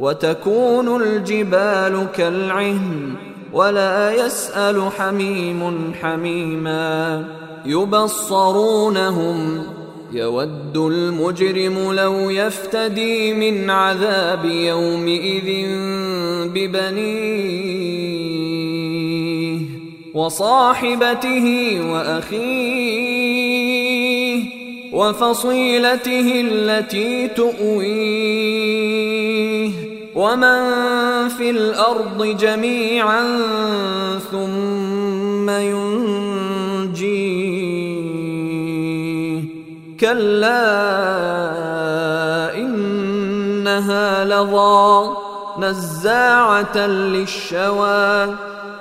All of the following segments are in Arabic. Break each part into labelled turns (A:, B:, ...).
A: وتكون الجبال كالعهن ولا يسأل حميم حميما يبصرونهم يود المجرم لو يفتدي من عذاب يومئذ ببنيه وصاحبته وأخيه وفصيلته التي تؤويه ومن في الأرض جميعا ثم ينجيه كلا انها لظى نزاعه للشوى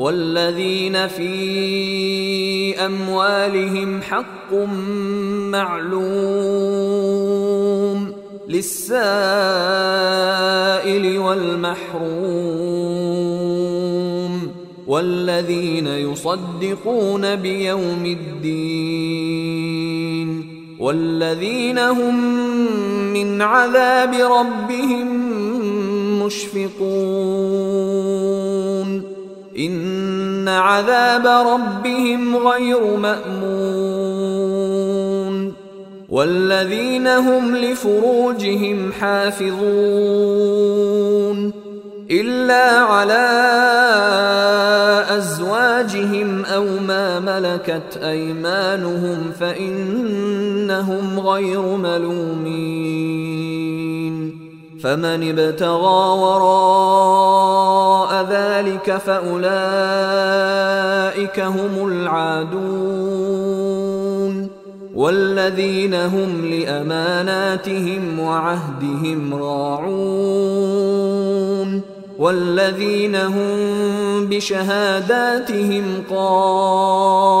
A: والذين في أموالهم حق معلوم للسائل والمحروم والذين يصدقون بيوم الدين والذين هم من عذاب ربهم مشفقون إن عذاب ربهم غير مأمون. والذين هم لفروجهم حافظون. إلا على أزواجهم أو ما ملكت أيمانهم فإنهم غير ملومين. فمن ابتغى وراء ذلك فأولئك هم العادون والذين هم لأماناتهم وعهدهم راعون والذين هم بشهاداتهم قائمون